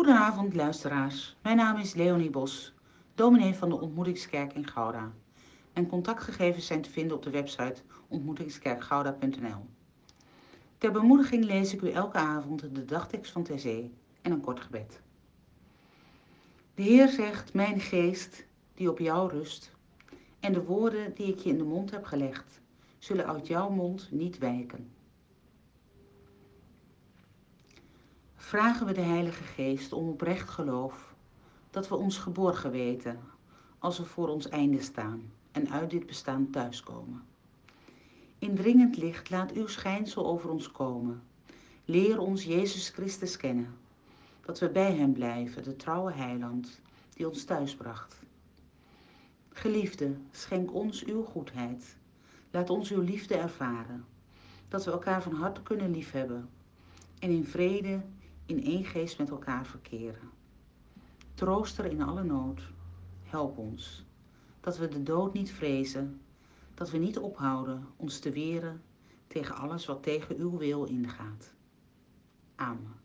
Goedenavond luisteraars, mijn naam is Leonie Bos, dominee van de Ontmoetingskerk in Gouda. Mijn contactgegevens zijn te vinden op de website ontmoetingskerkgouda.nl. Ter bemoediging lees ik u elke avond de dagtekst van TC en een kort gebed. De Heer zegt, mijn geest die op jou rust en de woorden die ik je in de mond heb gelegd, zullen uit jouw mond niet wijken. Vragen we de Heilige Geest om oprecht geloof, dat we ons geborgen weten als we voor ons einde staan en uit dit bestaan thuiskomen. In dringend licht laat uw schijnsel over ons komen. Leer ons Jezus Christus kennen, dat we bij Hem blijven, de trouwe heiland die ons thuisbracht. Geliefde, schenk ons uw goedheid. Laat ons uw liefde ervaren, dat we elkaar van harte kunnen liefhebben en in vrede in één geest met elkaar verkeren. Trooster in alle nood, help ons, dat we de dood niet vrezen, dat we niet ophouden ons te weren tegen alles wat tegen uw wil ingaat. Amen.